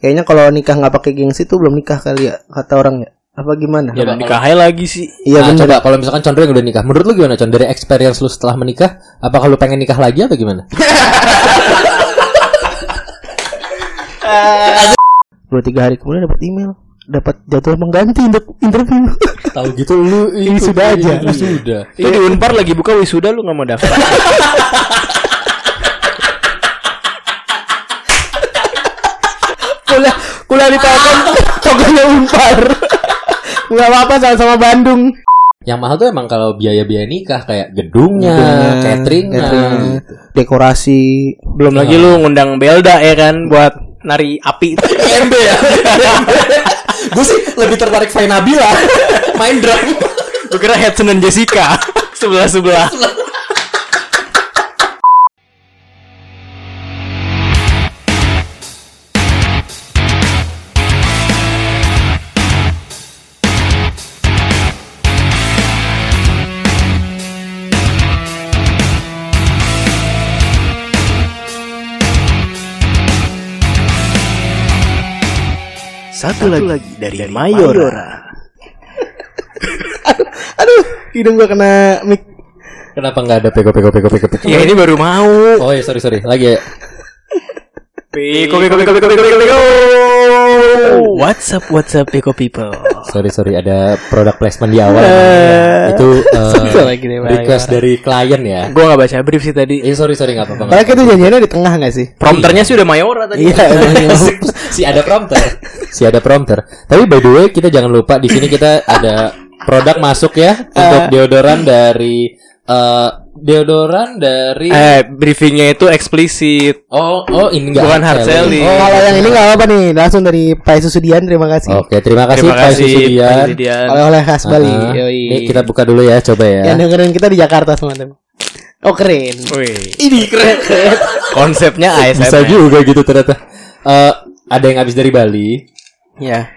Kayaknya kalau nikah nggak pakai gengsi tuh belum nikah kali ya kata orang ya. Apa gimana? Ya udah nikah aja lagi sih. Iya Nah, bener. coba kalau misalkan Condro yang udah nikah, menurut lu gimana Con? Dari experience lu setelah menikah, apakah lu pengen nikah lagi atau gimana? Dua tiga hari kemudian dapat email, dapat jadwal mengganti untuk interview. Tahu gitu lu Ini sudah aja. Ini sudah. Itu di Unpar lagi buka wisuda lu nggak mau daftar. kuliah di Telkom, tokonya Unpar. Nggak apa-apa sama-sama Bandung. Yang mahal tuh emang kalau biaya-biaya nikah kayak gedungnya, cateringnya. cateringnya, dekorasi. Belum lagi lu ngundang Belda ya kan buat nari api. PMB ya. Gue sih lebih tertarik Fai Nabila main drum. Gue kira Hudson dan Jessica sebelah sebelah. Satu, lagi, dari, Mayora. Aduh, hidung gua kena mic. Kenapa nggak ada peko peko peko peko peko? Ya ini baru mau. Oh ya sorry sorry lagi ya. Piko piko piko piko piko piko. What's up what's up piko people. Sorry sorry ada product placement di awal. Eh, Itu eh, lagi request dari klien ya. Gue gak baca brief sih tadi. Eh sorry sorry nggak apa-apa. nggak Padahal itu janjiannya di tengah gak sih? Prompternya sih udah Mayora tadi. Iya, emang. si ada prompter si ada prompter tapi by the way kita jangan lupa di sini kita ada produk masuk ya untuk deodoran dari eh deodoran dari Eh, briefingnya itu eksplisit. oh oh ini enggak Bukan hard selling. oh Kalau yang ini nggak apa-apa nih, langsung dari Pak Susudian, terima kasih. oke terima kasih Terima Pak kasih Susudian Sudian. Oleh-oleh khas Bali. Ah, Yoi. ini kita buka dulu ya coba ya Yang dengerin kita di Jakarta teman-teman. Oh keren. Wih, Ini keren. keren. konsepnya ASMR. bisa juga gitu ternyata Eh, ada yang habis dari Bali ya,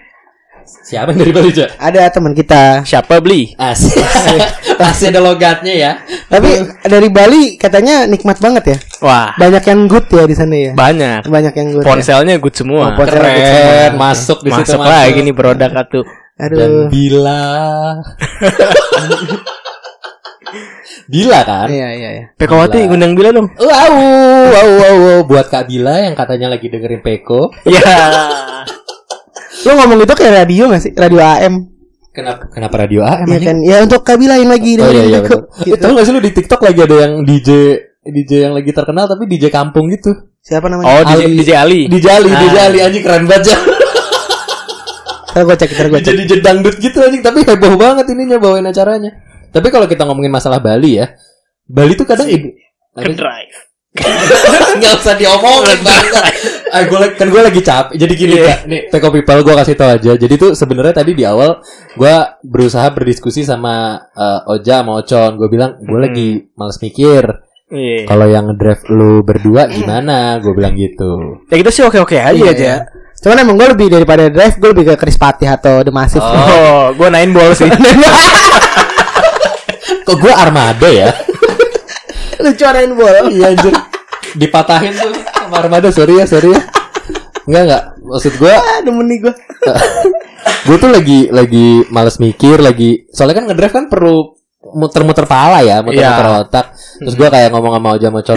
siapa yang dari Bali aja ada teman kita. Siapa beli? Asik. Masih ada logatnya ya. Tapi dari Bali katanya nikmat banget ya. Wah, Banyak yang good ya di sana ya. banyak. Banyak yang good. ya. Ponselnya good semua. Oh, ponsel good Keren, semua. masuk di situ Masuk lagi nih produk atuh. Aduh. Dan bila Bila kan? Iya iya iya. Pekawati ngundang Bila dong. Wow, wow, wow, wow. Buat Kak Bila yang katanya lagi dengerin Peko. Ya. Lu ngomong itu kayak radio gak sih? Radio AM. Kenapa kenapa radio AM Iya kan? Ya untuk Kabila yang lagi Oh iya dengerin iya betul. Gitu. Tahu gak sih lu di TikTok lagi ada yang DJ DJ yang lagi terkenal tapi DJ kampung gitu. Siapa namanya? Oh, DJ, Ali. DJ Ali. DJ Ali, Ah. DJ Ali anjing keren banget. Ntar gue cek, ntar gue DJ cek. DJ dangdut gitu anjing tapi heboh banget ininya bawain acaranya. Tapi kalau kita ngomongin masalah Bali ya, Bali tuh kadang ibu Ke drive. nggak usah diomongin bangsa. Ah, gue kan gue lagi capek. Jadi gini ya, nih Teko People gue kasih tau aja. Jadi tuh sebenarnya tadi di awal gue berusaha berdiskusi sama eh, Oja sama Ocon. Gue bilang gue Hmm. lagi males mikir. Iya. Kalau yang drive lu berdua gimana? Gue bilang gitu. Ya kita sih oke-oke aja Iya, aja. Cuman emang gue lebih daripada drive, gue lebih ke Chris Patih atau The Massive. Oh, gua nain bol sih. Kok gue armada ya? Lucu anain bola. Iya anjir. Dipatahin tuh sama armada. Sorry ya, sorry ya. Enggak enggak. Maksud gue Ah, demen nih gue. gue tuh lagi lagi males mikir lagi soalnya kan ngedrive kan perlu muter-muter pala ya muter-muter Iya. otak terus gue kayak ngomong sama Oja Mocot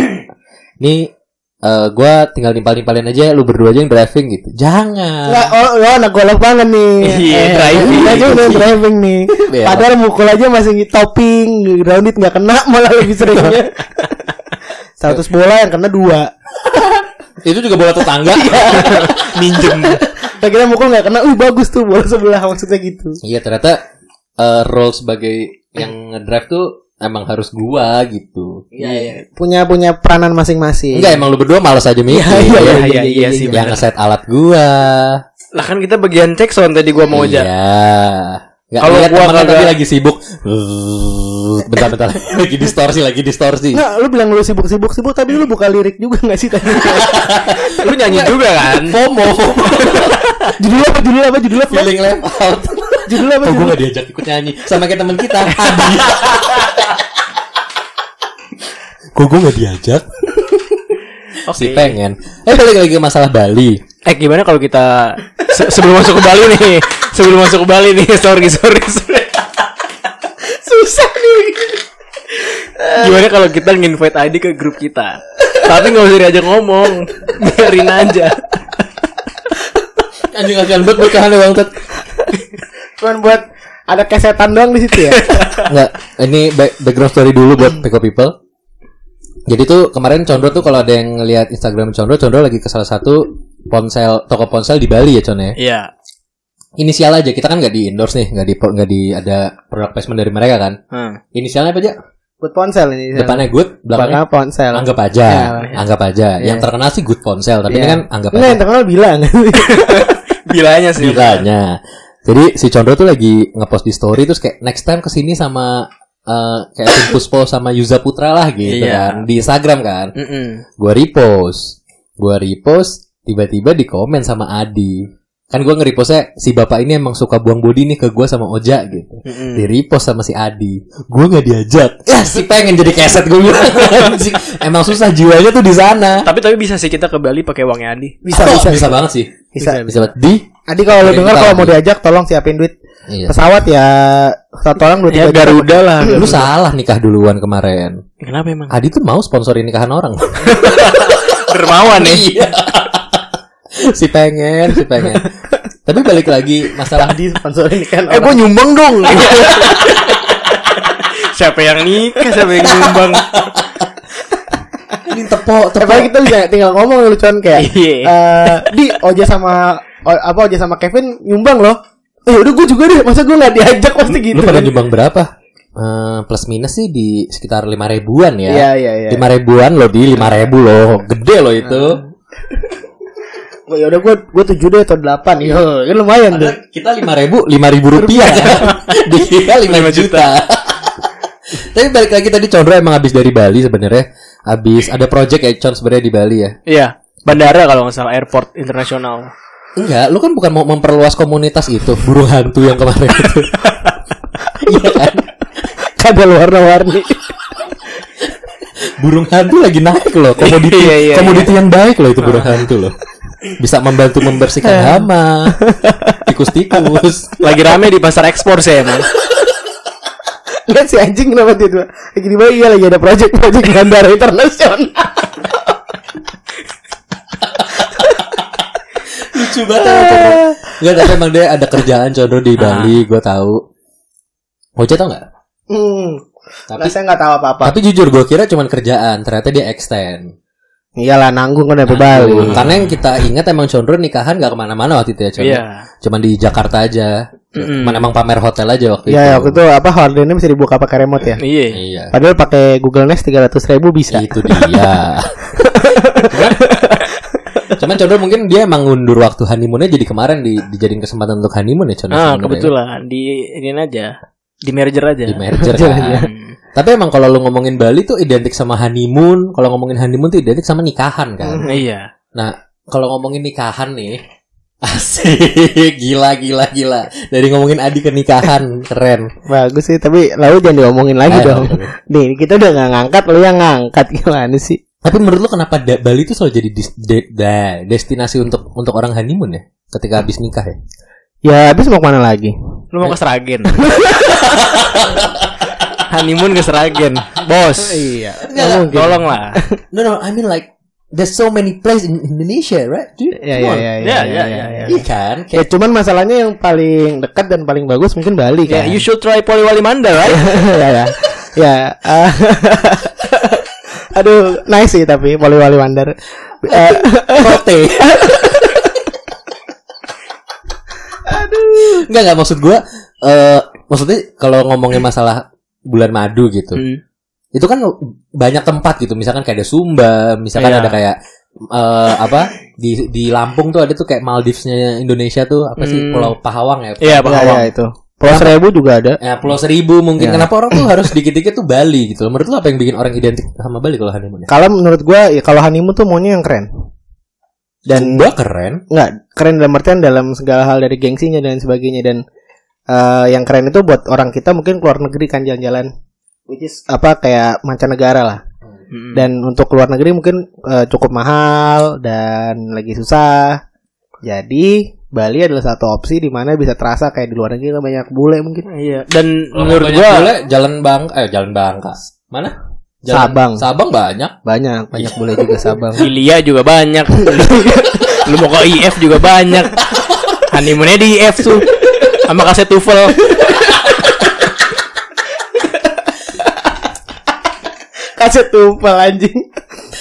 nih eh gue tinggal nimpal-nimpalin aja lu berdua aja yang driving gitu jangan Enggak, oh, oh anak golok banget nih. Iya, Eh, driving. Aja udah driving nih. Iya. Padahal mukul aja masih topping, grounded nggak kena malah lebih seringnya. 100 bola yang kena dua. itu juga bola tetangga Minjem. Akhirnya mukul nggak kena, uh bagus tuh bola sebelah maksudnya gitu. iya ternyata eh, role sebagai yang ngedrive tuh emang harus gua gitu Iya, iya. Punya punya peranan masing-masing. enggak emang lu berdua males aja mikir Iya, iya, iya, iya, iya sih, yang ngeset alat gua Lah kan kita bagian cek sound tadi gua mau aja. Iya. Nggak Kalau lihat gua kagak- tadi lagi sibuk. Bentar bentar. lagi distorsi, lagi distorsi. Nggak, lu bilang lu sibuk-sibuk sibuk tapi lu buka lirik juga nggak sih tadi? Lu nyanyi juga kan? FOMO, judul apa? Judul apa? Judul apa? feeling left out. Judul apa? Oh, gue gak diajak ikut nyanyi sama kayak teman kita, Adi. Kok gue gak diajak? Oke. Si pengen. Eh balik lagi ke masalah Bali. Eh gimana kalau kita se- sebelum masuk ke Bali nih, sebelum masuk ke Bali nih, sorry sorry. sorry. Susah nih. Gimana kalau kita nginvite Adi ke grup kita? Tapi nggak usah diajak ngomong, biarin aja. Anjing kasihan banget berkahan ya Bang. Cuman buat ada kesetan doang di situ ya. Enggak, ini back- background story dulu buat Peko People. Jadi tuh kemarin Condro tuh kalau ada yang ngelihat Instagram Condro, Condro lagi ke salah satu ponsel toko ponsel di Bali ya Con ya. Iya. Inisial aja, kita kan nggak di endorse nih, nggak di nggak di ada product placement dari mereka kan. Hmm. Inisialnya apa aja? Buat ponsel ini. Depannya good, belakangnya Belakangnya ponsel. anggap aja, Ya, anggap aja. Iya. Yang terkenal sih good ponsel, tapi ini Iya. kan anggap Enggak yang aja. terkenal bilang. Bilanya sih. Bilanya. Jadi si Condro tuh lagi ngepost di story terus kayak next time ke sini sama eh, kayak Tim Puspo sama Yuza Putra lah gitu Iya. kan di Instagram kan. Mm-mm. Gua repost, gua repost tiba-tiba di komen sama Adi. Kan gua nge-repostnya si bapak ini emang suka buang body nih ke gua sama Oja gitu. Mm-mm. Di repost sama si Adi. Gua nggak diajak. Ya si pengen jadi keset gue bilang. Emang susah jiwanya tuh di sana. Tapi tapi bisa sih kita ke Bali pakai uangnya Adi. bisa, Oh, bisa, bisa banget sih. Bisa. Bisa banget. Di Adi kalau lu dengar kalau mau diajak tolong siapin duit Iya. pesawat ya satu orang dua Ya tiga juta. Garuda lah. Lu salah nikah duluan kemarin. Kenapa emang? Adi tuh mau sponsorin nikahan orang. Dermawan nih. Iya. si pengen, si pengen. Tapi balik lagi masalah Adi sponsorin kan Eh gue nyumbang dong. siapa yang nikah, siapa yang nyumbang? ini tepok, Eh, paling kita bisa tinggal ngomong lucuan kayak eh di Oja sama o- apa Oja sama Kevin nyumbang loh. Eh udah gue juga deh, masa gue nggak diajak pasti gitu. Lu pada kan. nyumbang berapa? Eh, plus minus sih di sekitar lima ribuan ya. Iya iya iya. Lima ribuan loh di lima ribu loh, gede loh itu. Oh, ya udah gue gue tujuh deh atau delapan. Yo, kan lumayan tuh. Kita lima ribu, lima ribu rupiah kan. Dikira lima juta. Tapi balik lagi tadi Condro emang habis dari Bali sebenarnya. Habis ada project ya Con sebenarnya di Bali ya. Iya. Bandara kalau nggak salah airport internasional. Enggak, lu kan bukan mau memperluas komunitas itu, burung hantu yang kemarin itu. Iya kan? Kadal warna-warni. Burung hantu lagi naik loh, komoditi Iya, iya, komoditi yang baik loh itu burung hantu loh. Bisa membantu membersihkan hama, tikus-tikus. Lagi rame di pasar ekspor sih emang. Lihat si anjing kenapa dia tuh lagi di Bali iya lagi ada project-project bandara internasional. Lucu banget. Enggak, tapi emang dia ada kerjaan Condro di Bali, gue tahu. Oce tau nggak? Hmm. Tapi Tapi saya nggak tahu apa-apa. tapi jujur gue kira cuman kerjaan, ternyata dia extend. Iyalah nanggung kan sampai Bali. Karena yang kita ingat emang Condro nikahan gak ke mana-mana waktu itu ya Condro. Iya. Cuman di Jakarta aja. Mm-mm. Cuman emang pamer hotel aja waktu itu. Ya waktu itu apa hordennya bisa dibuka pakai remote ya. Iya. Iya. Padahal pakai Google Nest tiga ratus ribu bisa. Itu dia. cuman, cuman Condro mungkin dia emang ngundur waktu honeymoonnya jadi kemarin di, dijadiin kesempatan untuk honeymoon ya Condro. Ah, kebetulan di ini aja. Di merger aja. Di merger kan. aja. Hmm. Tapi emang kalau lu ngomongin Bali tuh identik sama honeymoon. Kalau ngomongin honeymoon tuh identik sama nikahan kan. Iya. Nah, kalau ngomongin nikahan nih, asik, gila, gila, gila. Dari ngomongin Adi ke nikahan, keren. Bagus sih, tapi lalu jangan diomongin lagi Ayo, dong. Nih, kita udah nggak ngangkat, lu yang ngangkat gimana sih? Tapi menurut lu kenapa da- Bali itu selalu jadi dis- de- da- destinasi untuk untuk orang honeymoon ya? Ketika habis nikah ya? Ya, habis mau ke mana lagi? Lu mau ke Seragen. Honeymoon ke Seragen. Bos. Iya, Nggak, mungkin. Tolong lah. No, no, I mean like there's so many places in Indonesia, right? Dude, Ya, ya, ya, Ya, ya, ya, ya, ya, ya. Iya kan? Ya, cuman masalahnya yang paling dekat dan paling bagus mungkin Bali kan. you should try Poliwali Mandar, right? ya, ya. Ya. Aduh, nice sih tapi Poliwali Mandar. Eh, Rote. Enggak enggak maksud gua eh maksudnya kalau ngomongin masalah bulan madu gitu. Hmm. Itu kan banyak tempat gitu, misalkan kayak ada Sumba, misalkan Iya. ada kayak eh apa di di Lampung tuh ada tuh kayak Maldivesnya Indonesia tuh apa sih Hmm. Pulau Pahawang ya? Iya, Pak ya, Awang. ya, itu. Pulau Seribu juga ada. Ya, Pulau Seribu mungkin. Ya. Kenapa orang tuh harus dikit-dikit tuh Bali gitu? loh. Menurut lu apa yang bikin orang identik sama Bali kalau honeymoon? ya? Kalau menurut gua ya kalau honeymoon tuh maunya yang keren. Dan Sumba keren. Enggak, keren dalam artian dalam segala hal dari gengsinya dan sebagainya dan eh, yang keren itu buat orang kita mungkin keluar negeri kan jalan-jalan which is apa kayak mancanegara lah. Hmm. Dan untuk keluar negeri mungkin eh, cukup mahal dan lagi susah. Jadi Bali adalah satu opsi di mana bisa terasa kayak di luar negeri kan banyak bule mungkin. Iya. Dan Kalau menurut banyak gua bule, jalan Bang eh jalan Bangka. Mana? Sabang. Sabang banyak. Banyak, banyak bule juga Sabang. Ilia juga banyak. Lu mau ke IF juga banyak. Honeymoonnya di IF tuh. Sama kaset TOEFL. Kaset tumpal anjing.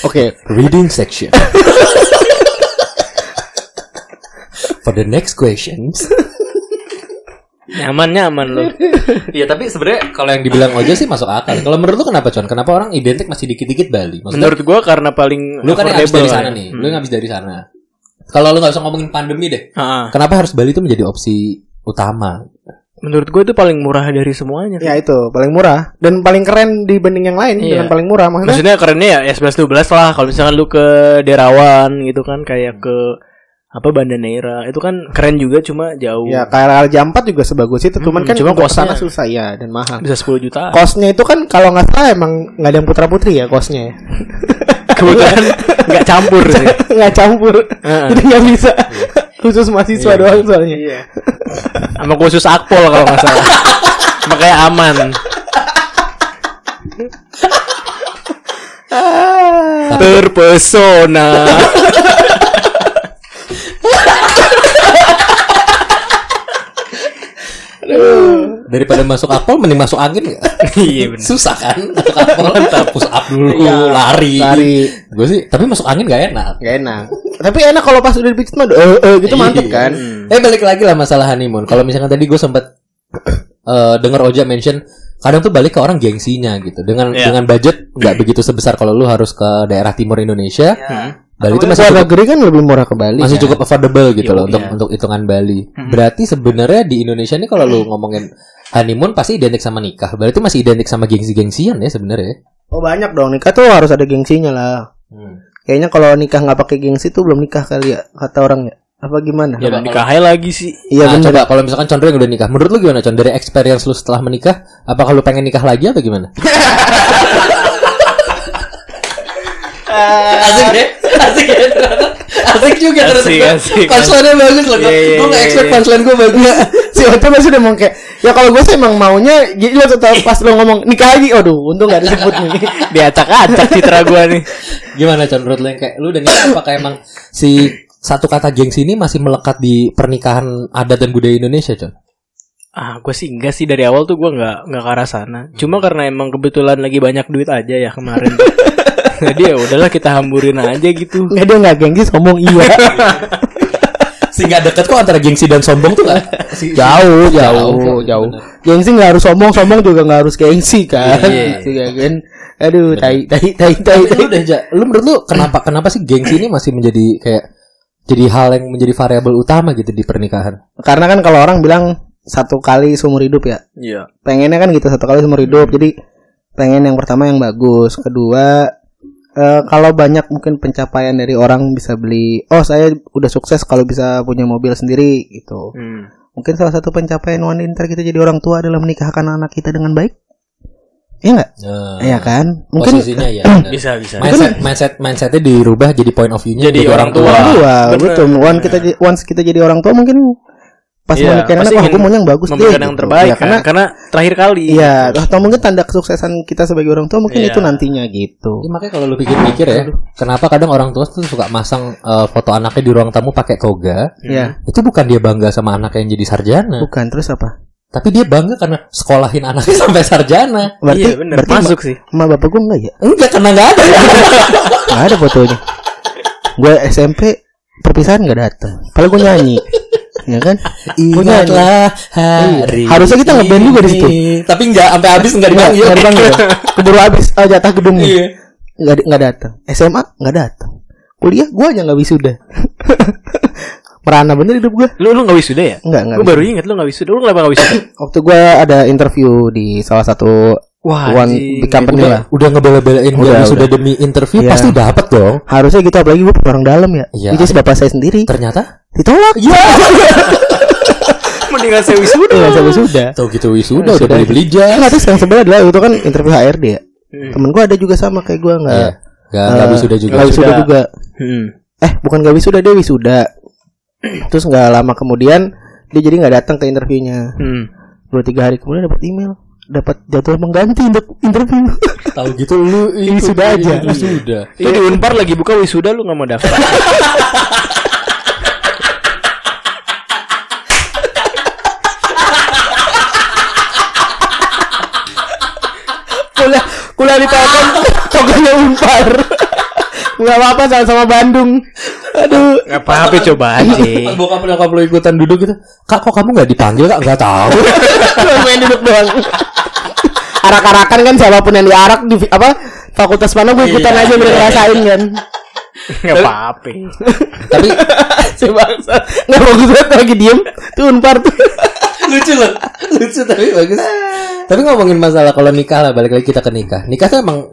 Oke, Reading section. For the next questions. Nyaman nyaman lu. Iya tapi sebenarnya kalau yang dibilang Oja sih masuk akal. Kalau menurut lu kenapa Con? Kenapa orang identik masih dikit-dikit Bali? Maksudnya, Menurut gua karena paling lu kan yang habis dari sana nih. Lu yang habis dari sana. Kalau lu nggak usah ngomongin pandemi deh. Heeh. Kenapa harus Bali itu menjadi opsi utama? Menurut gue itu paling murah dari semuanya. ya itu paling murah dan paling keren dibanding yang lain Iya. dengan paling murah maksudnya. Maksudnya kerennya ya S11 12 lah kalau misalkan lu ke Derawan gitu kan kayak ke apa Banda Neira itu kan keren juga cuma jauh. Ya KRL jam 4 juga sebagus itu, cuman Hmm, kan cuma kosnya- susah ya dan mahal. Bisa 10 juta. Kosnya itu kan kalau nggak salah emang nggak ada yang putra putri ya kosnya ya. Kebetulan nggak campur sih. nggak campur, jadi nggak bisa. Khusus mahasiswa Iya. doang soalnya. Iya. Sama khusus akpol kalau nggak salah. Makanya aman. Ah. Terpesona. Daripada masuk akpol mending masuk angin nggak? Iya benar. Susah kan? Masuk akpol push up dulu, Iya, lari. lari. Gue sih, tapi masuk angin gak enak. Gak enak. Tapi enak kalau pas udah dipijit mah eh eh gitu mantep Iya. kan. Eh balik lagi lah masalah honeymoon. Kalau misalkan tadi gue sempat eh dengar Oja mention kadang tuh balik ke orang gengsinya gitu. Dengan Iya. dengan budget nggak begitu sebesar kalau lu harus ke daerah timur Indonesia. Bali itu masih Luar cukup, negeri kan lebih murah ke Bali. masih kan? cukup affordable gitu Iya, loh untuk iya. untuk hitungan Bali. Berarti sebenarnya di Indonesia nih kalau lu ngomongin honeymoon pasti identik sama nikah. Berarti masih identik sama gengsi-gengsian ya sebenarnya. Oh banyak dong nikah tuh harus ada gengsinya lah. Kayaknya kalau nikah nggak pakai gengsi tuh belum nikah kali ya kata orang ya. Apa gimana? Ya dan nikahin lagi sih. Iya nah, benar. coba kalau misalkan Condro yang udah nikah, menurut lu gimana Con? Dari experience lu setelah menikah, apakah lu pengen nikah lagi atau gimana? asik deh, asik ya ternyata. Asik juga Asik, ternyata. asik. Punchline-nya bagus loh. Iya, iya, gue gak iya, expect iya. punchline gue bagus. si Oto masih udah ngomong kayak ya kalau gue sih emang maunya jadi lo tetap pas lo ngomong nikah lagi aduh untung gak disebut nih Diacak-acak citra gua nih. Gimana Con? Menurut lu yang kayak lu udah nikah apakah emang si satu kata gengsi ini masih melekat di pernikahan adat dan budaya Indonesia, Con? Ah, gue sih enggak sih dari awal tuh gue nggak nggak ke arah sana. Cuma karena emang kebetulan lagi banyak duit aja ya kemarin. Jadi ya udahlah kita hamburin aja gitu. nggak dia nggak gengsi sombong iya Sehingga deket kok antara gengsi dan sombong tuh gak? jauh jauh Jauh, jauh gengsi nggak harus sombong sombong juga nggak harus gengsi kan Iya. gitu ya kan aduh tai tai tai tai Tapi lu lu menurut lu kenapa kenapa sih gengsi ini masih menjadi kayak jadi hal yang menjadi variabel utama gitu di pernikahan? karena kan kalau orang bilang satu kali seumur hidup ya Iya. pengennya kan gitu satu kali seumur hidup jadi pengen yang pertama yang bagus kedua eh, kalau banyak mungkin pencapaian dari orang bisa beli oh saya udah sukses kalau bisa punya mobil sendiri gitu Hmm. mungkin salah satu pencapaian wanita kita jadi orang tua adalah menikahkan anak kita dengan baik Iya nggak? Nah, Iya kan? Mungkin posisinya ya. Bisa bisa. Mindset mindset mindsetnya dirubah jadi point of view-nya Jadi orang tua. orang tua, betul. Once kita once kita jadi orang tua mungkin pas pasti wah ingin gue mau yang bagus deh. Yang gitu. terbaik Ya, kan? karena karena terakhir kali. Iya, atau mungkin tanda kesuksesan kita sebagai orang tua mungkin Iya. itu nantinya gitu. Ya, makanya kalau lu pikir-pikir ya, kenapa kadang orang tua tuh suka masang eh, foto anaknya di ruang tamu pakai toga? Iya, Itu bukan dia bangga sama anaknya yang jadi sarjana, bukan terus apa? tapi dia bangga karena sekolahin anaknya sampai sarjana. Berarti iya benar. berarti Masuk sih. Ma, bapak gue enggak ya? Enggak karena enggak ada. Enggak ada fotonya. Gue SMP perpisahan enggak datang. Padahal gue nyanyi. Ya kan? Gua. Ingatlah hari. Iya. Harusnya kita ngeband juga di situ. ini. Tapi enggak sampai habis enggak Enggak, dipanggil. enggak dipanggil. Keburu habis oh, jatah gedungnya. Iya. Enggak enggak datang. SMA enggak datang. Kuliah gue aja enggak wisuda. Merana bener hidup gue. Lu lu nggak wisuda ya? Enggak, enggak. Gue baru ingat lu nggak wisuda. Lu kenapa nggak wisuda? Waktu gue ada interview di salah satu Wah, one big company lah. Udah, udah ngebela-belain Udah, dia sudah udah. demi interview Iya. pasti dapat dong. Harusnya gitu apalagi gue orang dalam ya. Iya. Itu bapak saya sendiri Ternyata ditolak. Iya. Mendingan saya wisuda. Enggak sampai sudah. tahu gitu wisuda udah Sudah. beli-beli jas. Enggak terus yang sebelah adalah itu kan interview HRD ya. Hmm. Temen gue ada juga sama kayak gue enggak. Iya. Enggak enggak wisuda juga. Enggak wisuda Wisuda. juga. Hmm. Eh, bukan enggak wisuda dia wisuda. Terus nggak lama kemudian dia jadi nggak datang ke interviewnya. Hmm. Dua tiga hari kemudian dapat email, dapat jadwal mengganti untuk interview. Tahu gitu lu Ini sudah aja. Ini sudah. Itu di Unpar lagi buka wisuda lu nggak mau daftar. kuliah di Telkom, tokonya Unpar. Nggak apa-apa sama-sama Bandung. Aduh. Nggak apa-apa coba aja. Bokap nyokap lu ikutan duduk gitu. Kak kok kamu nggak dipanggil kak? Nggak tahu. Cuma main duduk doang. Arak-arakan kan siapa pun yang diarak di apa fakultas mana gue ikutan Iya. aja biar ngerasain kan. Nggak apa-apa. Tapi Si bangsa nggak bagus banget lagi diem tuh unpar tuh. lucu loh. Lucu tapi bagus. Tapi ngomongin masalah kalau nikah lah balik lagi kita ke nikah. Nikah tuh emang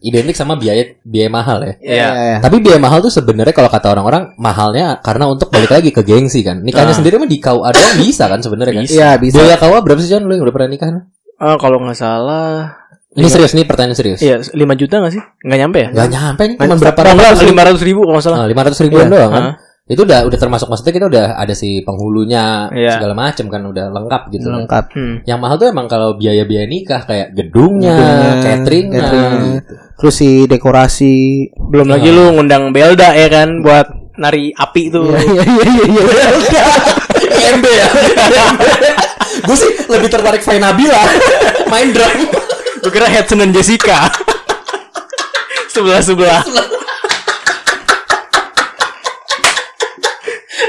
identik sama biaya biaya mahal ya. Iya. Tapi biaya mahal tuh sebenarnya kalau kata orang-orang mahalnya karena untuk balik lagi ke gengsi kan. Nikahnya Ah. sendiri mah di KUA doang bisa kan sebenarnya kan. Iya bisa. Biaya KUA berapa sih John lu yang udah pernah nikah? Ah, kalau nggak salah, Ini serius nih pertanyaan serius. iya 5 juta nggak sih? Nggak nyampe ya? Gak nyampe nih cuma berapa ratus nggak lima ratus ribu kalau nggak salah. lima ratus ribuan Iya. doang kan. Ah. Itu udah udah termasuk maksudnya kita udah ada si penghulunya Iya. segala macam kan udah lengkap gitu. kan. lengkap. Hmm. Yang mahal tuh emang kalau biaya-biaya nikah kayak gedungnya, Gedungnya, cateringnya. cateringnya. Terus si dekorasi. Belum lagi lu ngundang Belda ya kan buat nari api tuh. Iya iya iya iya. IMB ya. Gue sih lebih tertarik Fai Nabila main drum. Gue kira Hudson dan Jessica. sebelah sebelah.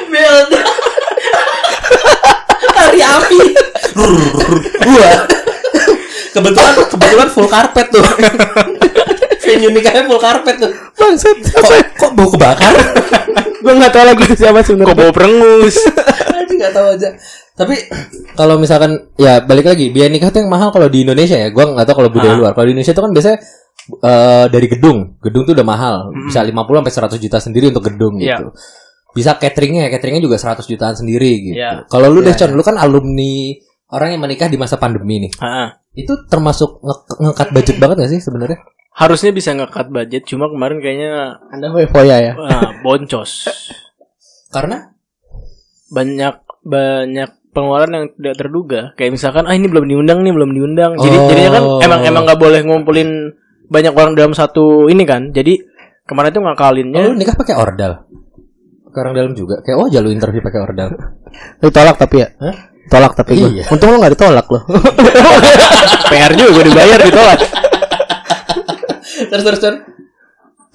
Belda. Tari api. Gua. Kebetulan kebetulan full karpet tuh. Venue nikahnya full karpet tuh. Bangsat. Kok, kok bau kebakar? Gue nggak tahu lagi itu siapa Kok sebenarnya. bau perengus? Aduh nggak tahu aja. Tapi kalau misalkan ya balik lagi biaya nikah tuh yang mahal kalau di Indonesia ya. Gua nggak tahu kalau budaya Ah. luar. Kalau di Indonesia tuh kan biasanya eh, dari gedung. Gedung tuh udah mahal. Bisa 50 sampai 100 juta sendiri untuk gedung Iya. gitu. Bisa cateringnya, cateringnya juga 100 jutaan sendiri gitu. Iya. Kalau lu deh Iya, Con, lu kan alumni orang yang menikah di masa pandemi nih. Ah, Itu termasuk nge- ngekat budget banget gak sih sebenarnya? harusnya bisa nge-cut budget, cuma kemarin kayaknya Anda foya ya. ah, boncos. Karena Banyak banyak pengeluaran yang tidak terduga. Kayak misalkan ah ini belum diundang nih, belum diundang. Jadi Oh. jadinya kan emang emang nggak boleh ngumpulin banyak orang dalam satu ini kan. Jadi kemarin tuh ngakalinnya oh, lu nikah pakai ordal. Pakai orang dalam juga. Kayak oh jalur interview pakai ordal. Ditolak tapi ya. Hah? Tolak tapi gua. Iya. Untung lo nggak ditolak loh. PR juga gue dibayar ditolak. terus terus terus.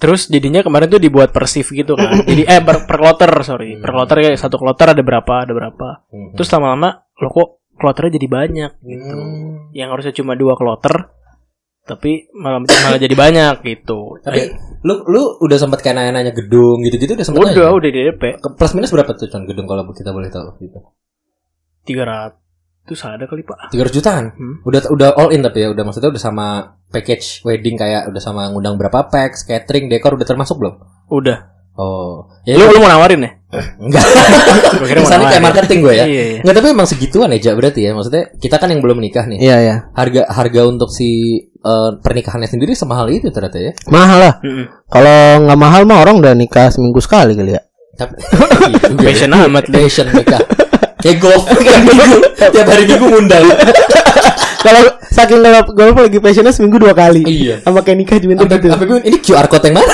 Terus jadinya kemarin tuh dibuat persif gitu kan. Jadi eh per, per kloter sorry, per kloter kayak satu kloter ada berapa ada berapa. Hmm. Terus lama-lama lo kok kloternya jadi banyak gitu. Hmm. Yang harusnya cuma dua kloter tapi malah malah jadi banyak gitu. Tapi lu lu udah sempat kayak nanya-nanya gedung gitu-gitu udah sempat udah udah di DP Plus minus berapa tuh Con gedung kalau kita boleh tahu gitu. 300 ada kali pak 300 jutaan. Hmm. Udah udah all in tapi ya udah maksudnya udah sama package wedding kayak udah sama ngundang berapa packs, catering, dekor udah termasuk belum? udah Oh. Ya lu lu mau nawarin ya enggak. Kesannya kayak marketing gue ya. Iya, iya. Enggak tapi emang segituan ya Jak, berarti ya. Maksudnya kita kan yang belum menikah nih. Iya ya. Harga harga untuk si eh, pernikahannya sendiri semahal itu ternyata ya. Mahal lah. Kalau nggak mahal mah orang udah nikah seminggu sekali kali ya. Tapi iya juga ya. Passion amat. Passion nikah. Kayak golf tiap minggu, tiap hari minggu ngundang. Kalau saking golf golf lagi passionnya seminggu dua kali. Iya. Sama kayak nikah juga gitu. sampai gue, ini QR code yang mana?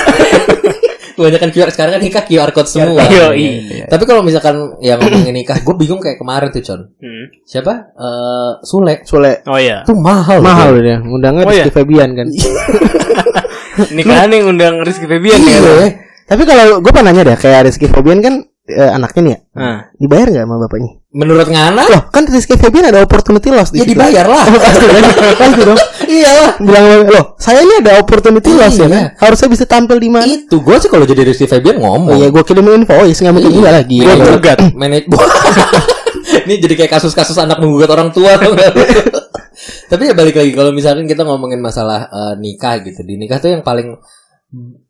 Kebanyakan QR sekarang kan nikah QR code semua. Yo, Iya. iya. Tapi kalau misalkan yang ngomongin nikah, gue bingung kayak kemarin tuh Con. Hmm. Siapa? Eh Sule. Sule oh iya Itu mahal. mahal dia. Undangnya Oh, Rizky iya? Febian kan. nikahan yang undang Rizky Febian ya Iya. Tapi kalau gue pernah nanya deh kayak Rizky Febian kan eh, anaknya nih ya. Nah, Dibayar nggak sama bapaknya? Menurut Ngana? Loh, kan Rizky Febian ada opportunity loss di Ya situ. dibayar lah. Pasti kan? Pasti dong. Iyalah. Bilang loh, saya ini ada opportunity loss ya Iya. kan? Harusnya bisa tampil di mana? Itu gue sih kalau jadi Rizky Febian ngomong. Oh iya, gue kirimin invoice nggak mungkin enggak lagi. Gua Manajer- gugat. manaj- Ini jadi kayak kasus-kasus anak menggugat orang tua. Tapi ya balik lagi kalau misalkan kita ngomongin masalah eh, nikah gitu. Di nikah tuh yang paling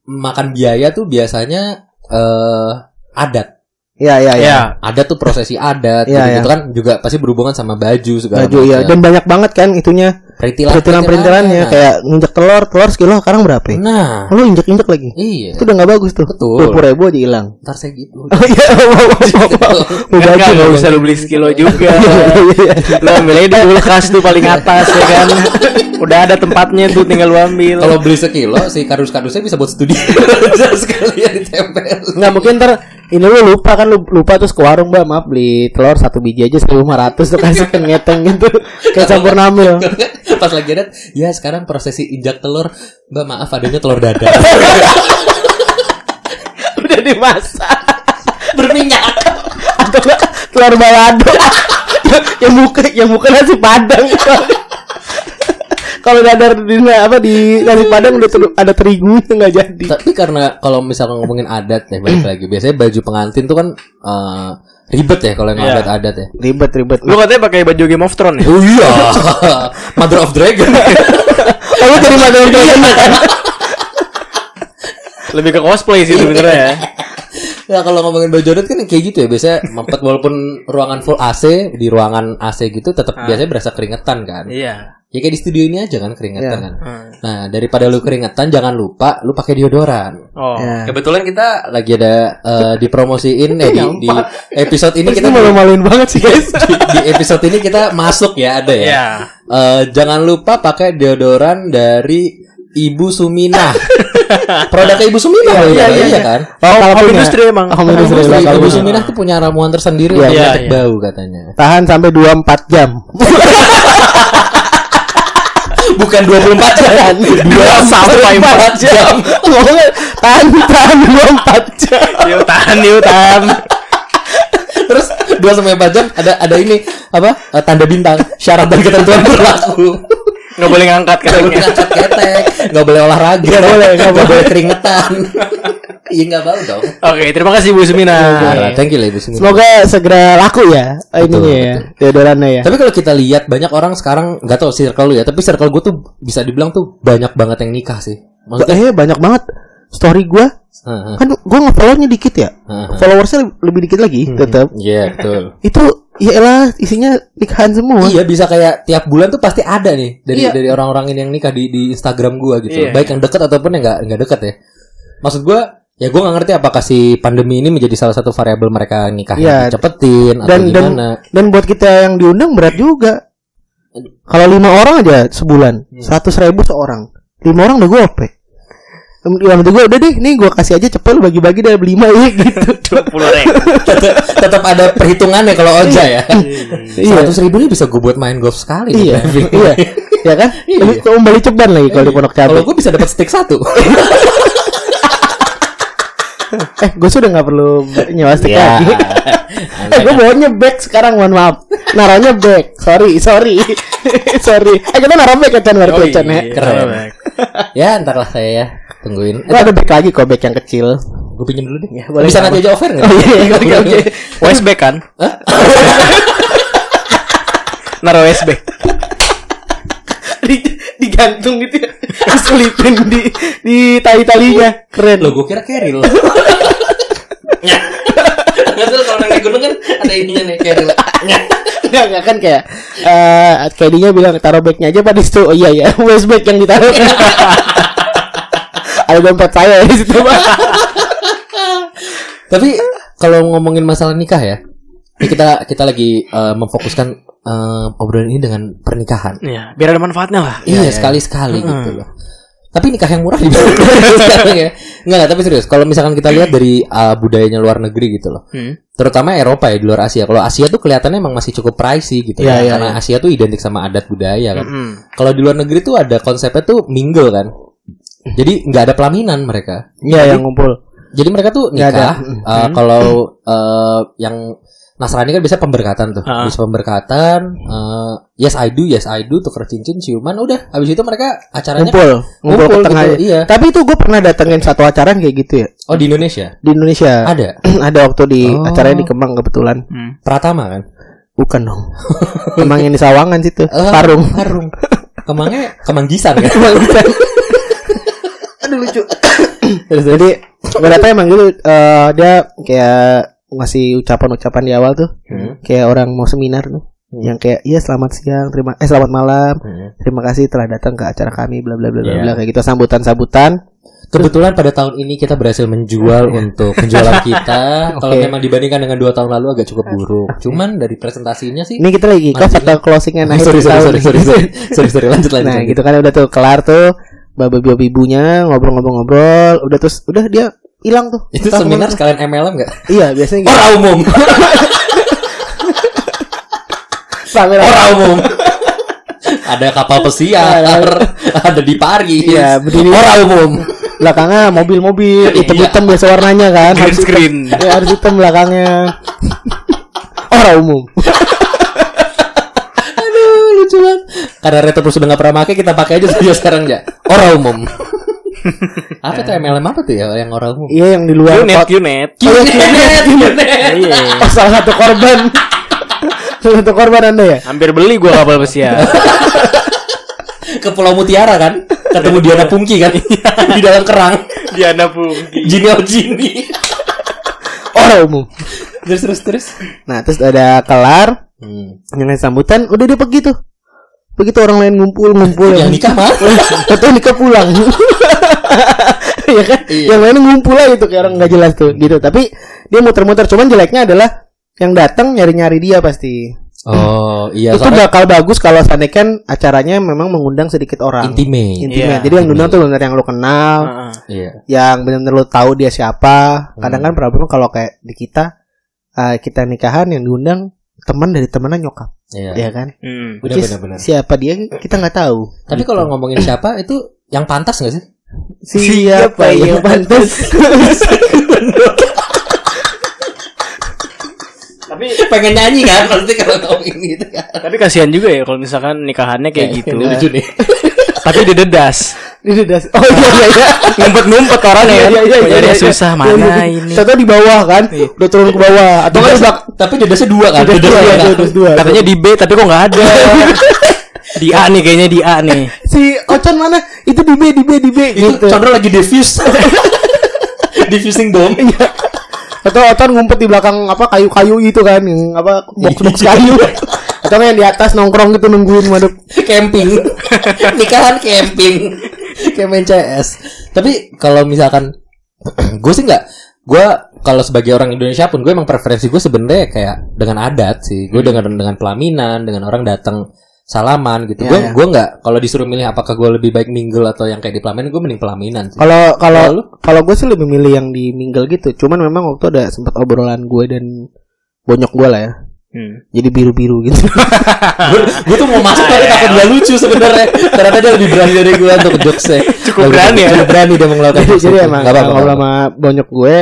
makan biaya tuh biasanya eh adat. Iya, iya, iya. ya Adat tuh prosesi adat Iya, gitu, kan juga pasti berhubungan sama baju segala Baju ya macam. dan banyak banget kan itunya Perintilan Perintilan-perintilannya kayak nginjek telur, telur sekilo sekarang berapa ya? Nah, Lu injek-injek lagi. iya. Itu udah gak bagus tuh. Betul. Dua ribu aja hilang. Ntar saya gitu. Oh iya, mau Kan baju nggak mau bisa lu beli sekilo juga. lu ambilnya di kulkas tuh paling atas ya kan. Udah ada tempatnya tuh tinggal lu ambil. Kalau beli sekilo, si kardus-kardusnya bisa buat studi. Sekalian ditempel. Nggak mungkin ntar ini lu lupa kan lu lupa terus ke warung mbak maaf beli telur satu biji aja seribu lima ratus tuh kasih ke ngeteng gitu kayak campur namil Pas lagi ada, ya sekarang prosesi injak telur, Mbak maaf adanya telur dadar. udah dimasak. Berminyak. atau telur balado. Yang buka yang buka nasi padang. Kalau dadar di apa di nasi padang udah ter- ada terigunya nggak jadi. Tapi karena kalau misalkan ngomongin adat ya balik lagi, biasanya baju pengantin tuh kan eh, ribet ya kalau yang Iya. adat-adat ya. ribet ribet Lu katanya pakai baju Game of Thrones ya? Oh iya, Mother of Dragon. oh lu jadi madam dragon kan Lebih ke cosplay sih sebenarnya ya. Ya kalau ngomongin baju adat kan kayak gitu ya biasanya mampet walaupun ruangan full AC di ruangan AC gitu tetap biasanya berasa keringetan kan. Iya. Ya kayak di studio ini aja kan keringetan Iya. kan. Hmm. Nah daripada lu keringetan jangan lupa lu pakai deodoran. Oh. Ya. Kebetulan kita lagi ada eh, dipromosiin eh di, di episode ini kita kita malu-maluin banget sih guys di, di episode ini kita masuk ya ada ya. Iya. Eh, jangan lupa pakai deodoran dari Ibu Sumina. Produknya Ibu Sumina loh, iya, iya, iya. kan? oh kalau industry emang. home industry Ibu. Sumina tuh punya ramuan tersendiri Iya, untuk iya, mencegah iya. bau katanya. tahan sampai 24 jam Bukan 24 jam. Dua sampai empat jam. ngomongnya tahan tahan 24 jam Yuk tahan yuk tahan. Terus 2 sampai 4 jam ada ada ini apa? Eh, tanda bintang syarat dan ketentuan berlaku. Nggak boleh ngangkat Gak boleh katanya. ngangkat ketek, gak boleh olahraga, gak boleh, gak boleh keringetan. Iya nggak bau dong. Oke, terima kasih Bu Sumina. Parah, thank you lah Ibu Sumina. semoga segera laku ya Betul, ininya ya deodorannya ya Tapi kalau kita lihat banyak orang sekarang nggak tahu circle lu ya, tapi circle gue tuh bisa dibilang tuh banyak banget yang nikah sih. Maksudnya, eh banyak banget story gua Heeh, kan gua nge-follownya dikit ya followersnya lebih dikit lagi tetap Iya betul. itu ya elah isinya nikahan semua Iya bisa kayak tiap bulan tuh pasti ada nih dari Iya. dari orang-orang ini yang nikah di di Instagram gua gitu. Iya. Baik yang dekat ataupun yang nggak nggak dekat ya. Maksud gua ya gua nggak ngerti apakah si pandemi ini menjadi salah satu variabel mereka nikahnya Iya. dicepetin atau dan dan gimana. dan buat kita yang diundang berat juga kalau lima orang aja sebulan Hmm. seratus ribu seorang lima orang udah gue ope yang itu gue udah deh nih gue kasih aja cepet lu bagi-bagi dari lima ya gitu Puluh ribu. tetap, tetap ada perhitungannya kalau Oja ya. Iya. Seratus ribu ini bisa gue buat main golf sekali. nih, iya driving. iya ya kan Iya. Kembali ceban lagi kalau di pondok Kalau cabai gue bisa dapat stick satu. eh gue sudah nggak perlu nyewa stick Iya. lagi eh gue bawanya back sekarang mohon maaf naruhnya back sorry sorry sorry eh kita naruh back ya Chan baru Chan ya iya. Keren. ya ntar lah saya ya tungguin. gue ada back lagi kok back yang kecil Gue pinjam dulu deh. Ya, boleh. bisa nanti aja offer nggak? Oh, iya, iya, oke, oke. Westback kan? Naruh Westback. di, digantung gitu ya diselipin di di tali talinya keren Lo gue kira keril. Nggak tahu kalau naik gunung kan ada ininya nih keril. Enggak, enggak kan kayak eh Kedinya bilang taruh backnya aja pada situ. Oh iya ya, waist bag yang ditaruh. Ada dompet saya di situ, Pak. Tapi kalau ngomongin masalah nikah ya, kita kita lagi eh, memfokuskan eh, obrolan ini dengan pernikahan. Iya, biar ada manfaatnya lah. Iya, sekali-sekali gitu loh. Tapi nikah yang murah juga sekarang ya. Enggak, enggak, tapi serius. Kalau misalkan kita lihat dari uh, budayanya luar negeri gitu loh. Hmm. Terutama Eropa ya di luar Asia. Kalau Asia tuh kelihatannya emang masih cukup pricey gitu Iya, ya. iya, Karena Asia tuh identik sama adat budaya kan. Hmm. Kalau di luar negeri tuh ada konsepnya tuh mingle kan. Jadi nggak ada pelaminan mereka. Iya, yang ngumpul. Jadi mereka tuh nikah. uh, Kalau uh, yang Nasrani kan biasa pemberkatan tuh, Ah. bisa pemberkatan. uh, yes I do, yes I do, tuker cincin, ciuman, udah. Habis itu mereka acaranya Ngumpul, ngumpul, Ngumpul ke tengah. gitu, iya. Tapi itu gue pernah datengin satu acara kayak gitu ya Oh di Indonesia di Indonesia. ada ada waktu di Oh. acaranya di Kemang kebetulan. Hmm. Pratama kan? Bukan dong. Kemang yang di Sawangan situ. Eh, Parung. Parung. Kemangnya kemanggisan kan? Kemang bisa. Aduh lucu. Jadi berarti emang gitu eh, dia kayak ngasih ucapan-ucapan di awal tuh Hmm. kayak orang mau seminar tuh. yang kayak iya selamat siang terima eh selamat malam Hmm. terima kasih telah datang ke acara kami bla bla bla bla Iya. bla kayak gitu sambutan sambutan Kebetulan pada tahun ini kita berhasil menjual untuk penjualan kita. Kalau Oke. memang dibandingkan dengan dua tahun lalu agak cukup buruk. Cuman dari presentasinya sih. ini kita lagi kok atau closingan akhir sorry, sorry, sorry, sorry, sorry, sorry, sorry, lanjut, lanjut. nah lanjut. gitu kan udah tuh kelar tuh ibu ibunya ngobrol-ngobrol-ngobrol udah terus udah dia hilang tuh Itu Entah seminar ke mana. sekalian MLM nggak? iya biasanya gitu Orang umum, orang umum. ada kapal pesiar, ada di Paris. Iya, berdiri. Orang umum. belakangnya mobil-mobil Iya. hitam-hitam biasa warnanya kan Green harus hitam. screen. ya harus hitam belakangnya orang umum Aduh, lucu banget. Karena Retro Plus udah nggak pernah pakai, kita pakai aja sekarang ya. Orang umum. apa tuh MLM apa tuh ya yang orang umum? iya yang di luar Qnet, Qnet. Qnet, Qnet. Iya. oh, salah satu korban salah satu korban anda ya Hampir beli gua kapal pesiar. Ke Pulau Mutiara kan? Ketemu Diana Pungki kan? di dalam kerang. Diana Pungki. Jini oh Jini. orang umum Terus terus terus. nah terus ada kelar Hmm. nilai sambutan udah dia pergi tuh begitu orang lain ngumpul ngumpul Yang nikah mah? atau nikah pulang ya kan Iya. yang lain ngumpul aja tuh kayak orang nggak jelas tuh gitu tapi dia muter-muter cuman jeleknya adalah yang datang nyari-nyari dia pasti Oh iya. itu soalnya bakal bagus kalau seandainya kan acaranya memang mengundang sedikit orang intimate. intimate Iya, jadi yang diundang tuh benar yang lu kenal Heeh. Iya. yang benar-benar lu tahu dia siapa kadang Hmm. kan problemnya kalau kayak di kita eh, kita nikahan yang diundang teman dari temennya nyokap Iya. ya kan Hmm. Which is, benar benar. siapa dia kita nggak tahu Tapi kalau ngomongin siapa itu yang pantas gak sih? siapa yang pantas Tapi Pengen nyanyi kan pasti kalau ngomongin gitu kan. tapi kasihan juga ya kalau misalkan nikahannya kayak gitu. Ini lucu nih. Tapi didedas. Ini udah oh iya iya iya Ngumpet-ngumpet orangnya kan. Jadi susah mana ini. Contoh di bawah kan, udah turun ke bawah atau kan udah Tapi dedasnya dua kan? Dedas dua, dua kan? Katanya di B tapi kok nggak ada. Di A nih kayaknya di A nih. si Ocon mana? Itu di B di B di B Itu gitu. Condro lagi diffuse. Diffusing bomb. Atau Ocon ngumpet di belakang apa kayu-kayu itu kan, apa box-box kayu. Atau yang di atas nongkrong gitu nungguin madep. camping. Nikahan camping. Kayak main CS. Tapi kalau misalkan gue sih nggak gue kalau sebagai orang Indonesia pun gue emang preferensi gue sebenarnya kayak dengan adat sih gue dengan dengan pelaminan dengan orang datang salaman gitu Iya, gue iya. gue nggak kalau disuruh milih apakah gue lebih baik mingle atau yang kayak di pelaminan gue mending pelaminan Kalau Kalau kalau gue sih lebih milih yang di mingle gitu. Cuman memang waktu ada sempat obrolan gue dan bonyok gue lah ya. Hmm. Jadi biru-biru gitu. gue tuh mau masuk tapi takut gak lucu sebenarnya ternyata dia lebih berani dari gue untuk jokesnya Cukup berani ya. Cukup berani dia mengeluarkan jadi, jadi emang Nggak apa-apa, ngobrol sama bonyok gue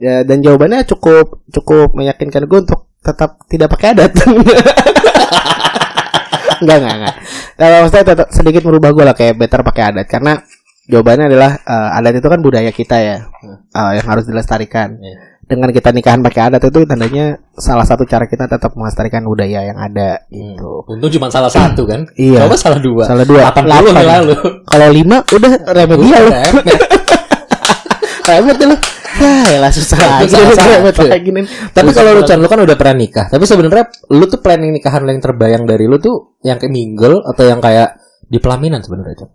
ya, dan jawabannya cukup cukup meyakinkan gue untuk tetap tidak pakai adat. enggak enggak enggak. Kalau maksudnya tetap sedikit merubah gue lah kayak better pakai adat karena jawabannya adalah eh, adat itu kan budaya kita ya eh, yang harus dilestarikan. Iya. Dengan kita nikahan pakai adat itu tandanya salah satu cara kita tetap melestarikan budaya yang ada Hmm. gitu. Untung cuma salah satu kan? Iya. Coba salah dua. Salah dua. 80 Delapan. yang lalu. Kalau lima udah remedial loh. Remet. Lu. Ya lah susah lagi remet lagi nih. Tapi kalau lu Chan, lu kan udah pernah nikah. Tapi sebenarnya lu tuh planning nikahan lu yang terbayang dari lu tuh yang kayak mingle atau yang kayak di pelaminan sebenarnya, Chan?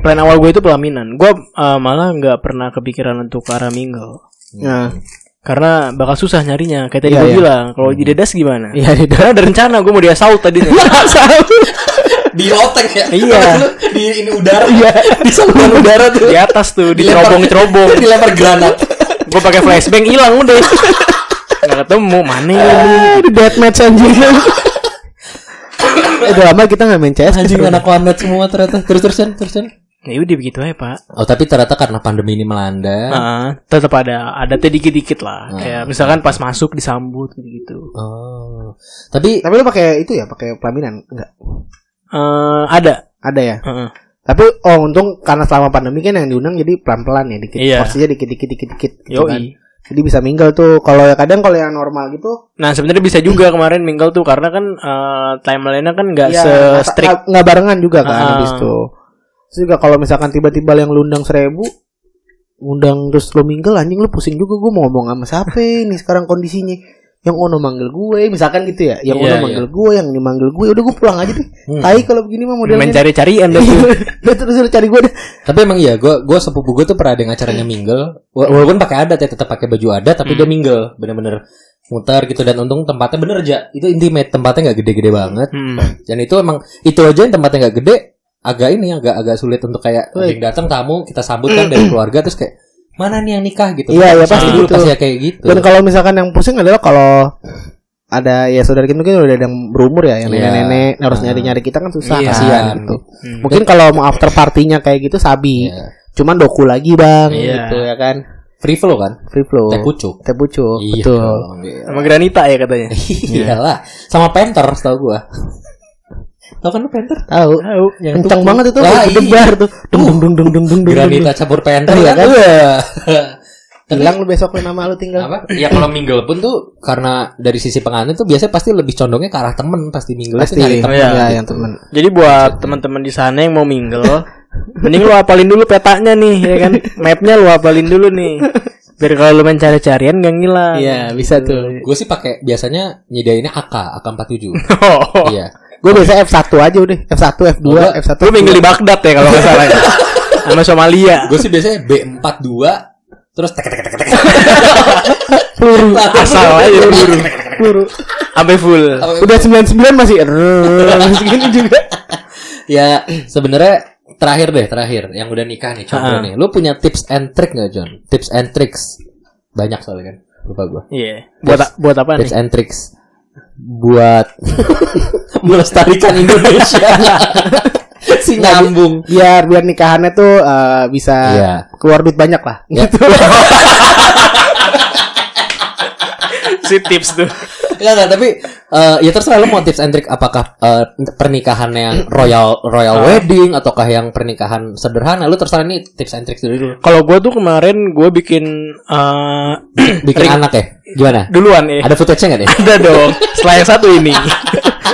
Plan awal gue itu pelaminan. Gue uh, malah nggak pernah kepikiran untuk ke arah mingle. Nah, Karena bakal susah nyarinya. Kayak tadi Iya, gue iya. bilang, kalau di dedas gimana? iya di Karena ada rencana gue mau dia saut tadinya. Di lotek ya? Iya. Di ini udara. Iya. Di saluran udara tuh. di atas tuh, Dilempar- dicerobong-cerobong. Dilempar granat. gue pakai flashbang hilang udah. Nggak ketemu mana ini? di deathmatch anjing. Eh, Udah lama kita nggak main CS. Anjing anak warnet semua ternyata. Terus terus Chan, terus Chan. Ya udah begitu aja pak. Oh tapi ternyata karena pandemi ini melanda. Nah, tetap ada adatnya dikit-dikit lah. Kayak misalkan pas masuk disambut gitu. Oh. Tapi Tapi lu pakai itu ya, pakai pelaminan? Enggak. Eh ada. Ada ya. Heeh. Tapi oh untung karena selama pandemi kan yang diundang jadi pelan-pelan ya, dikit. Iya. Porsinya dikit-dikit dikit-dikit gitu kan. Jadi bisa mingle tuh. Kalau ya kadang kalau yang normal gitu Nah sebenarnya bisa juga kemarin minggal tuh karena kan eh, timelinenya kan nggak Iya, se nggak- strict. nggak- nggak barengan juga kan Ah. habis itu. Terus juga kalau misalkan tiba-tiba yang lu undang seribu undang terus lu mingle anjing lu pusing juga gue mau ngomong sama siapa ini sekarang kondisinya yang ono manggil gue misalkan gitu ya yang Iya, ono iya. manggil gue yang ini manggil gue udah gue pulang aja deh Hmm. tai kalau begini mah modelnya Mencari-carian dah tuh. Udah terus udah cari gue deh Tapi emang iya, gue gue sepupu gue tuh pernah ada yang acaranya mingle. Wa- Walaupun pakai adat ya, tetap pakai baju adat, tapi dia mingle, bener-bener muter gitu dan untung tempatnya bener aja. Itu intimate, tempatnya nggak gede-gede banget. Hmm. Dan itu emang itu aja yang tempatnya nggak gede, agak ini agak agak sulit untuk kayak yang datang tamu kita sambut kan dari keluarga terus kayak mana nih yang nikah gitu. Iya, iya, pasti Dulu gitu. pasti ya kayak gitu. dan kalau misalkan yang pusing adalah kalau ada ya saudara kita mungkin udah ada yang berumur ya yang Iya. nenek-nenek harus Ah. nyari-nyari kita kan susah Iya. kan Kasihan. gitu. Hmm. mungkin kalau mau after partinya kayak gitu sabi Iya. cuman doku lagi bang Iya. gitu ya kan Free flow kan? free flow Teh pucuk. teh pucuk Iya. betul iya. Sama Granita ya katanya. Iyalah, sama Panther setahu gua. Tau kan lu Panther? tahu Tahu. Yang kencang tuh- banget itu Wah, iya. debar tuh dung dung dung dung dung dung Granita campur Panther Iya kan? kan? Wah. hilang lu besok lu nama lu tinggal apa ya kalau mingle pun tuh karena dari sisi pengantin tuh biasanya pasti lebih condongnya ke arah temen pasti mingle pasti nyari temen Iya. ya yang temen Jadi buat teman-teman di sana yang mau mingle, mending lu apalin dulu petanya nih, ya kan? Mapnya lu apalin dulu nih. Biar kalau lu main cari-carian gak ngilang. iya bisa tuh gue sih pakai biasanya nyediainnya AK AK47 Oh. iya gue biasa F1 aja udah F1 F2 Oh, gua- F1 Lu mingle di Baghdad ya kalau nggak salah ya. Sama Somalia. gue sih biasanya B42 terus tek tek tek tek tek peluru Asal aja buru. peluru Sampai full. udah 99 masih segini juga ya sebenarnya terakhir deh terakhir yang udah nikah nih contoh Ah. nih lu punya tips and trick nggak John tips and tricks banyak soalnya kan lupa gue Iya. Buat buat apa tips nih? and tricks buat melestarikan Indonesia si nyambung biar biar nikahannya tuh eh, bisa Iya. keluar duit banyak lah Ya. gitu Si tips tuh. Enggak enggak tapi eh, ya terserah lu mau tips and trick apakah eh, pernikahan yang royal royal wedding ataukah yang pernikahan sederhana lu terserah ini tips and tricks dulu dulu. Kalau gue tuh kemarin gue bikin eh Bikin anak ya. Gimana? duluan ya. Ada footage-nya enggak nih? Ada dong. Setelah yang satu ini.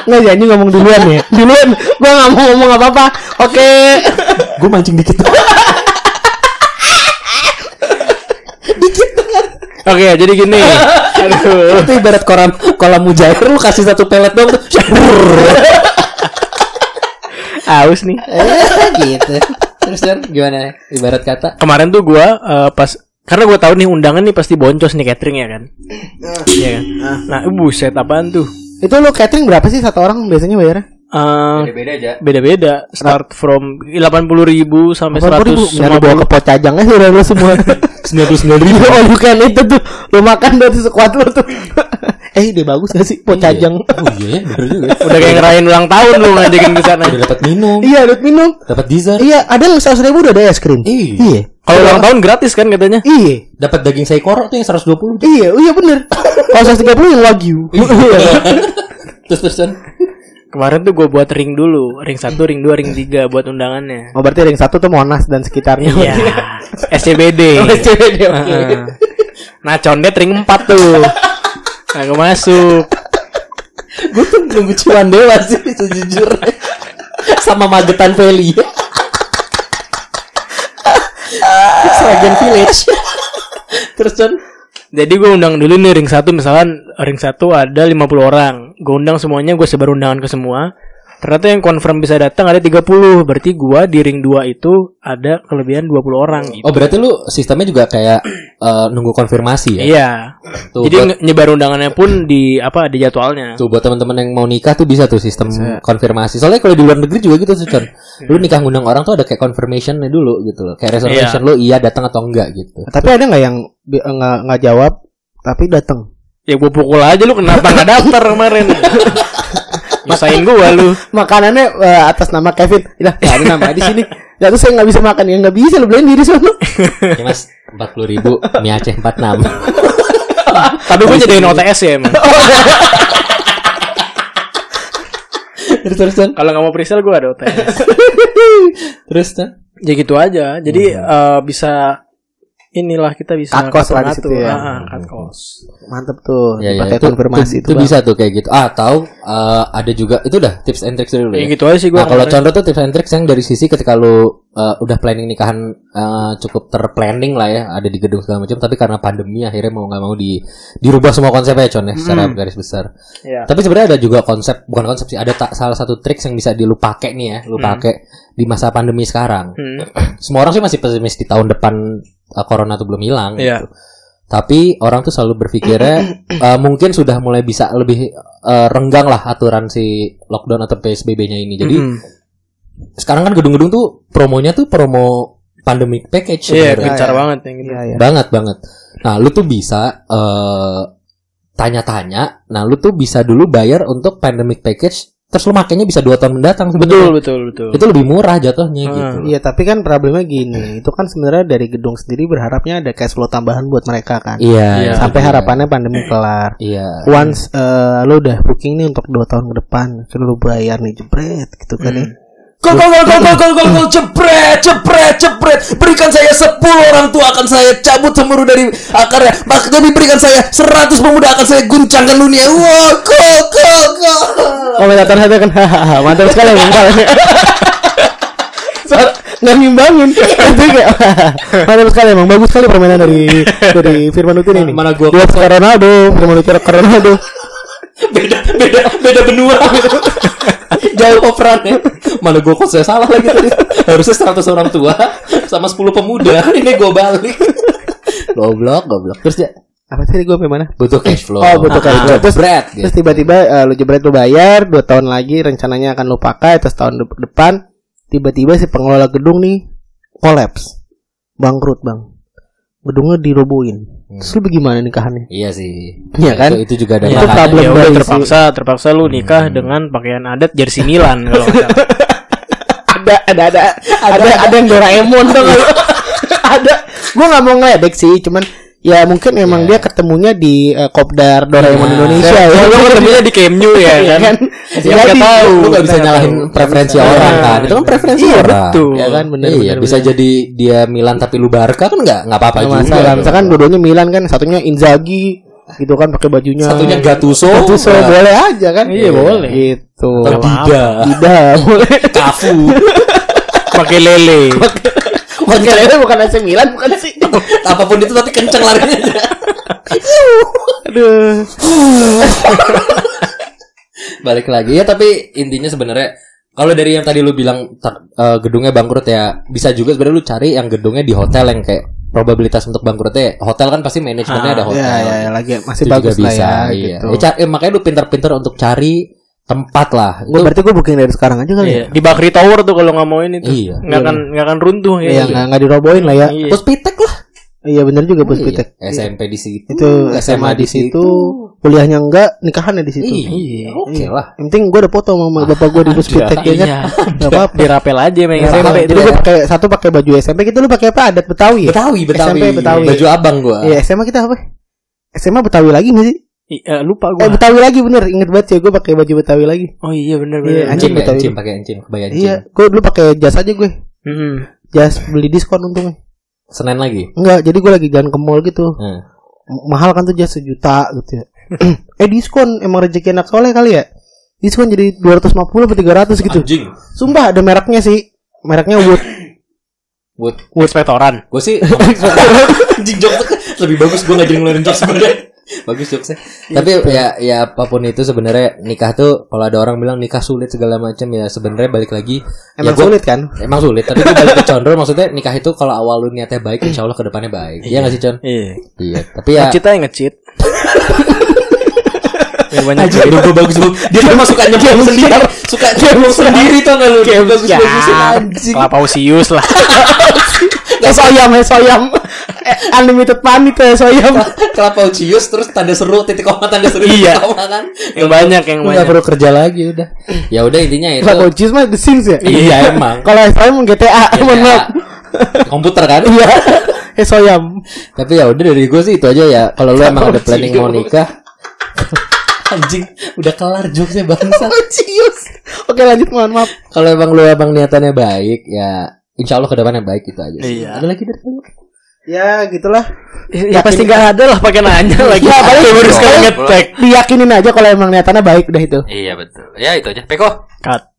nggak janji ngomong duluan ya duluan gua nggak mau ngomong apa apa oke Gue mancing dikit. Oke, jadi gini. Aduh. Itu ibarat kolam kolam mujair lu kasih satu pelet dong tuh. Aus nih. gitu. Terus kan gimana? Ibarat kata Kemarin tuh gua eh, pas karena gua tahu nih undangan nih pasti boncos nih catering ya kan. Iya kan. Nah, buset apaan tuh? itu lo catering berapa sih satu orang biasanya bayarnya Eh, beda aja. beda-beda start from 80.000 ribu sampai 100 ribu nyari bawa ke pot cajangnya sudah lo semua 99 ribu. oh bukan itu tuh lo makan dari sekuat lo tuh eh ide bagus gak sih pot cajang Oh iya ya, bener juga. udah kayak ngerayain ulang tahun lu ngajakin ke sana. Udah dapat minum, iya udah minum dapat dessert, iya ada yang seratus ribu udah ada es krim Iya. iya Kalau ulang tahun gratis kan katanya. iya dapat daging saikoro tuh yang 120. iya iya bener kalau seratus tiga puluh yang wagyu Iya. Terus terusan. Kemarin tuh gue buat ring dulu, ring 1, ring 2, ring 3 buat undangannya. oh berarti ring satu tuh monas dan sekitarnya Iya. SCBD. Oh, SCBD, oke. Heeh. Nah, condet ring 4 tuh. Nah, gue masuk. Gue tuh nunggu cuan dewa sih sejujurnya. Sama Magetan Valley. Sragen Village. Terus John, Jadi gue undang dulu nih ring 1 misalkan ring 1 ada 50 orang. Gue undang semuanya, gue sebar undangan ke semua. Ternyata yang confirm bisa datang ada 30. Berarti gua di ring 2 itu ada kelebihan 20 orang gitu. Oh berarti lu sistemnya juga kayak eh, nunggu konfirmasi ya? Iya. Tuh, Jadi buat, nyebar undangannya pun di apa di jadwalnya. tuh buat teman-teman yang mau nikah tuh bisa tuh sistem konfirmasi. Soalnya kalau di luar negeri juga gitu tuh, Con. Lu nikah ngundang orang tuh ada kayak confirmationnya dulu gitu loh. Kayak reservation lu iya datang atau enggak gitu. tapi ada nggak yang bi- nggak nggak jawab tapi datang Ya gue pukul aja lu kenapa nggak daftar kemarin? Nyusahin gua lu. makanannya eh, atas nama Kevin lah ada nama di sini ya terus saya nggak bisa makan ya nggak bisa lu beliin diri sono Ya mas, 40 ribu mie Aceh 46 Tapi gue jadiin OTS ya emang. Terus terus Con. Kalau nggak mau presale gue ada OTS. Terus Con. ya gitu aja. Jadi eh, bisa inilah kita bisa Cut cost lah di situ ya. Ah, ah, cut cost. Mantep tuh. Ya, ya, dipakai itu, konfirmasi itu, itu. itu bisa tuh kayak gitu. Ah, tahu eh, ada juga itu udah tips and tricks dulu Ya ya. gitu aja sih gua. Nah, kalau. Condro tuh tips and tricks yang dari sisi ketika lu uh, udah planning nikahan uh, cukup terplanning lah ya, ada di gedung segala macam, tapi karena pandemi akhirnya mau nggak mau di dirubah semua konsepnya ya, Con ya, secara garis besar. Iya. Tapi sebenarnya ada juga konsep, bukan konsep sih, ada tak salah satu tricks yang bisa di lu pakai nih ya, lu pakai di masa pandemi sekarang. Hmm. Semua orang sih masih pesimis di tahun depan uh, corona tuh belum hilang. Iya. gitu. Tapi orang tuh selalu berpikirnya uh, mungkin sudah mulai bisa lebih uh, renggang lah aturan si lockdown atau PSBB-nya ini. Jadi Mm-mm. sekarang kan gedung-gedung tuh promonya tuh promo pandemic package Iya, sebenarnya. gencar ya. banget yang gitu. Iya, iya. banget banget nah lu tuh bisa eh, tanya-tanya nah lu tuh bisa dulu bayar untuk pandemic package terus lu makainya bisa dua tahun mendatang Betul, sebetulnya betul, betul. itu lebih murah jatuhnya Hmm. gitu Iya, tapi kan problemnya gini, itu kan sebenarnya dari gedung sendiri berharapnya ada cash flow tambahan buat mereka kan. iya Iya. Sampai iya. harapannya pandemi kelar. iya Once eh, lu udah booking nih untuk dua tahun ke depan, lu bayar nih jebret gitu kan ya. Gol gol gol gol gol gol gol. Jepret jepret jepret berikan saya 10 orang tua akan saya cabut semeru dari akarnya maka jadi berikan saya 100 pemuda akan saya guncangkan dunia. Wah gol gol gol. Komentator saya kan. Hahaha mantap sekali. Soal- nggak ngimbangin. Itu kayak mantap sekali emang bagus sekali permainan dari dari Firman Utin ini. Mana gua- Dua Ronaldo Firman Utin Ronaldo. Beda beda beda benua jauh operannya mana gue kok saya salah lagi tadi? Harusnya 100 orang tua sama 10 pemuda. Ini gue balik. Goblok goblok. Terus ya apa tadi gue mana? Butuh cash flow. Oh, butuh cash flow. Terus- Jebret, gitu. Terus tiba-tiba eh, lu jebret lu bayar dua tahun lagi rencananya akan lu pakai terus tahun de- depan tiba-tiba si pengelola gedung nih kolaps bangkrut bang. Gedungnya dirobohin terus lu bagaimana nikahannya? Iya sih. Iya kan? itu, itu juga ada Itu problem ya udah dari si- terpaksa terpaksa lu nikah dengan pakaian adat jersey Milan kalau salah. ada ada ada. Ada ada yang Doraemon dong ada. Gue nggak mau ngeledek sih cuman ya mungkin emang dia ketemunya di eh, kopdar Doraemon Iya. Indonesia ya Kalau lu ketemunya di KMU ya Iya kan. kan Ya, nggak Jadi, tahu. lu gak bisa nyalahin preferensi bisa. orang kan itu kan preferensi Iya, orang betul. ya kan bener iya bener, bisa bener. jadi dia Milan tapi lu Barca kan nggak nggak apa-apa juga masalah dong. misalkan dua-duanya Milan kan satunya Inzaghi gitu kan pakai bajunya satunya Gattuso Gattuso Nah, boleh aja kan Iya, boleh. gitu Dida tidak boleh Cafu Pakai lele. Lele bukan AC Milan bukan sih. Apa pun itu tapi kenceng larinya aduh. Balik lagi ya tapi intinya sebenarnya kalau dari yang tadi lu bilang ter- eh, gedungnya bangkrut ya bisa juga sebenarnya lu cari yang gedungnya di hotel yang kayak probabilitas untuk bangkrutnya hotel kan pasti manajemennya ada hotel. ya ya, ya lagi masih itu bagus juga lah bisa ya iya. gitu. Ya, eh, makanya lu pintar-pintar untuk cari tempat lah Gue itu berarti gue booking dari sekarang aja kali Iya, ya. di Bakri Tower tuh kalau nggak mau ini tuh. Iya. Nggak akan nggak akan runtuh ya. Iya nggak nggak dirobohin lah ya. Iya. Puspitek lah Iya bener juga bos Iya. SMP di situ Itu SMA di situ, kuliahnya enggak, nikahannya di situ. iya oke lah Yang penting gue ada foto sama bapak gue di Puspitek ya kan. Iya. Apa-apa. Dirapel aja main Ya, SMP itu. gue pakai satu pakai baju SMP gitu lu pakai apa adat Betawi ya? Betawi Betawi SMP Betawi. baju abang gua Iya SMA kita apa? SMA Betawi lagi nggak sih? Ih, eh, lupa Eh gua. Betawi lagi bener, inget banget ya gue pakai baju Betawi lagi. Oh iya benar Iya, benar. anjing. Encim ya, Betawi. encim pakai encim kebaya encim Iya, gue dulu pakai jas aja gue. Mm-mm. Jas beli diskon untungnya. Senen lagi Enggak, jadi gue lagi jalan ke mall gitu. Hmm. Mahal kan tuh jas sejuta gitu ya. eh diskon emang rezeki anak soleh kali ya. Diskon jadi 250 atau 300 gitu. Anjing Sumpah ada mereknya sih. Mereknya Wood. Wood Wood Spectoran. Gue sih Anjing jokes lebih bagus gue gak jadi ngeluarin jokes sebenarnya Bagus jokesnya Tapi ya ya apa pun itu sebenarnya nikah tuh kalau ada orang bilang nikah sulit segala macam ya sebenarnya balik lagi ya Emang gua- sulit kan? Emang sulit tapi gue balik ke condro maksudnya nikah itu kalau awal lu niatnya baik insya Allah ke depannya baik Iya gak sih Con? Iya. Iya tapi ya Ngecit aja ngecit. Banyak hidup gue bagus banget Dia tuh suka nyemplung sendiri Suka nyemplung sendiri tau gak lu Bagus-bagusin anjing Kelapa usius lah. Eh soyam, eh soyam. Eh, Unlimited panit ya soyam. Kelapa ucius terus tanda seru titik koma tanda seru titik Iya. koma kan yang banyak yang banyak. perlu kerja lagi udah Ya udah intinya itu Lah coaches mah The Sims ya? Iya emang Kalau soyam GTA, mohon maaf. komputer kan Iya. Eh soyam. tapi ya udah dari gue sih itu aja ya kalau lu emang ada planning mau nikah anjing udah kelar jokesnya bangsa Cius. Oke lanjut mohon maaf. kalau emang lu emang niatannya baik ya insya Allah ke depannya baik itu aja sih. Iya. ada lagi dari lu ya gitulah Ya, pasti nggak ada lah pakai nanya lagi. Ya, paling baru sekali ngetek. diyakinin aja kalau emang niatannya baik udah itu Iya betul. Ya itu aja. Peko. Cut.